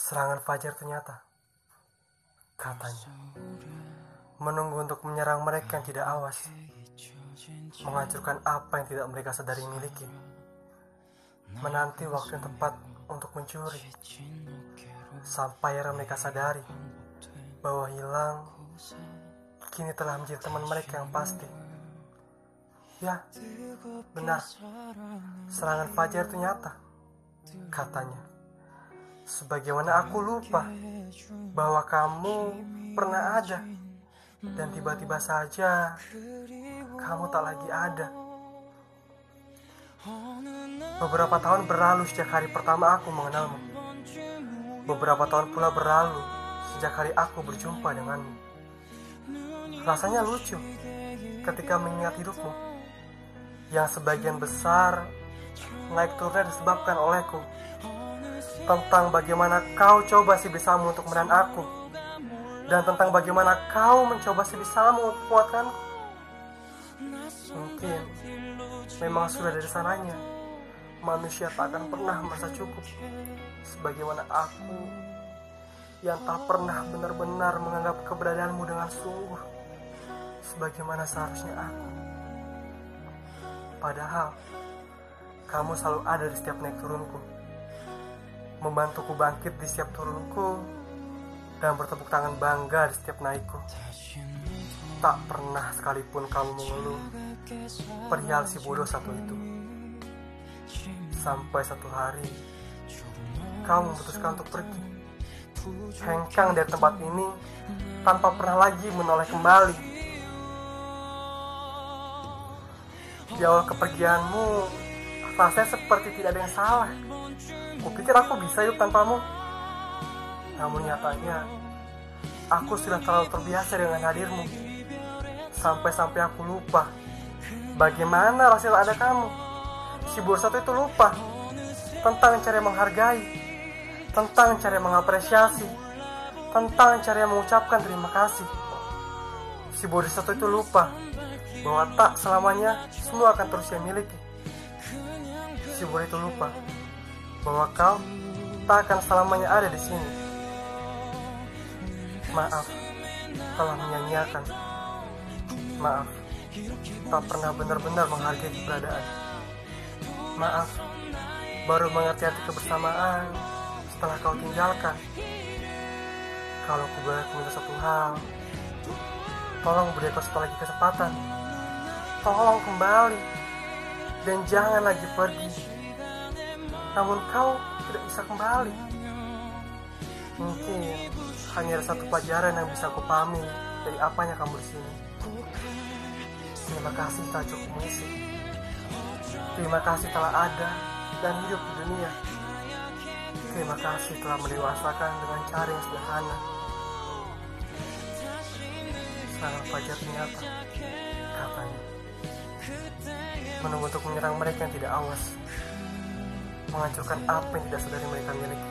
Serangan fajar ternyata, katanya, menunggu untuk menyerang mereka yang tidak awas, menghancurkan apa yang tidak mereka sadari miliki, menanti waktu yang tepat untuk mencuri, sampai era mereka sadari bahwa hilang kini telah menjadi teman mereka yang pasti. Ya, benar, serangan fajar itu nyata, katanya. Sebagaimana aku lupa bahwa kamu pernah ada dan tiba-tiba saja kamu tak lagi ada. Beberapa tahun berlalu sejak hari pertama aku mengenalmu. Beberapa tahun pula berlalu sejak hari aku berjumpa denganmu. Rasanya lucu ketika mengingat hidupmu yang sebagian besar naik turunnya disebabkan olehku tentang bagaimana kau coba si besamu untuk menahan aku. Dan tentang bagaimana kau mencoba untuk kuatkanku mungkin memang sudah dari sananya manusia tak akan pernah merasa cukup sebagaimana aku yang tak pernah benar-benar menganggap keberadaanmu dengan sungguh sebagaimana seharusnya aku. Padahal kamu selalu ada di setiap naik turunku membantuku bangkit di setiap turunku dan bertepuk tangan bangga di setiap naikku. Tak pernah sekalipun kamu mengeluh perihal si bodoh satu itu. Sampai satu hari kamu memutuskan untuk pergi. Hengkang dari tempat ini tanpa pernah lagi menoleh kembali. Di awal kepergianmu rasanya seperti tidak ada yang salah. Kupikir aku bisa hidup tanpamu. Namun nyatanya aku sudah terlalu terbiasa dengan hadirmu. Sampai-sampai aku lupa bagaimana rasanya ada kamu. Si satu itu lupa tentang cara menghargai tentang cara mengapresiasi tentang cara mengucapkan terima kasih. Si satu itu lupa bahwa tak selamanya semua akan terus dia miliki si itu lupa bahwa kau tak akan selamanya ada di sini. Maaf telah menyanyiakan. Maaf tak pernah benar-benar menghargai keberadaan. Maaf baru mengerti arti kebersamaan setelah kau tinggalkan. Kalau ku boleh minta satu hal tolong beri aku satu lagi kesempatan. Tolong kembali dan jangan lagi pergi namun kau tidak bisa kembali. Mungkin hanya ada satu pelajaran yang bisa aku pahami dari apanya kamu di sini. Terima kasih telah cukup mengisi. Terima kasih telah ada dan hidup di dunia. Terima kasih telah mendewasakan dengan cara yang sederhana. Sangat fajar ternyata katanya. Menunggu untuk menyerang mereka yang tidak awas, menghancurkan apa yang tidak sadari mereka miliki,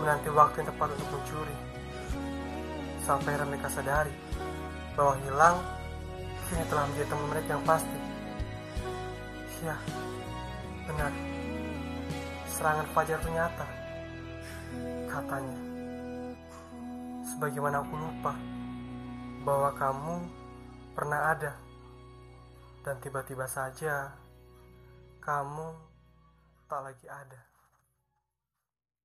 menanti waktu yang tepat untuk mencuri, sampai mereka sadari bahwa hilang kini telah menjadi teman mereka yang pasti. Ya, benar. Serangan fajar itu nyata, katanya. Sebagaimana aku lupa bahwa kamu pernah ada dan tiba-tiba saja kamu tak lagi ada.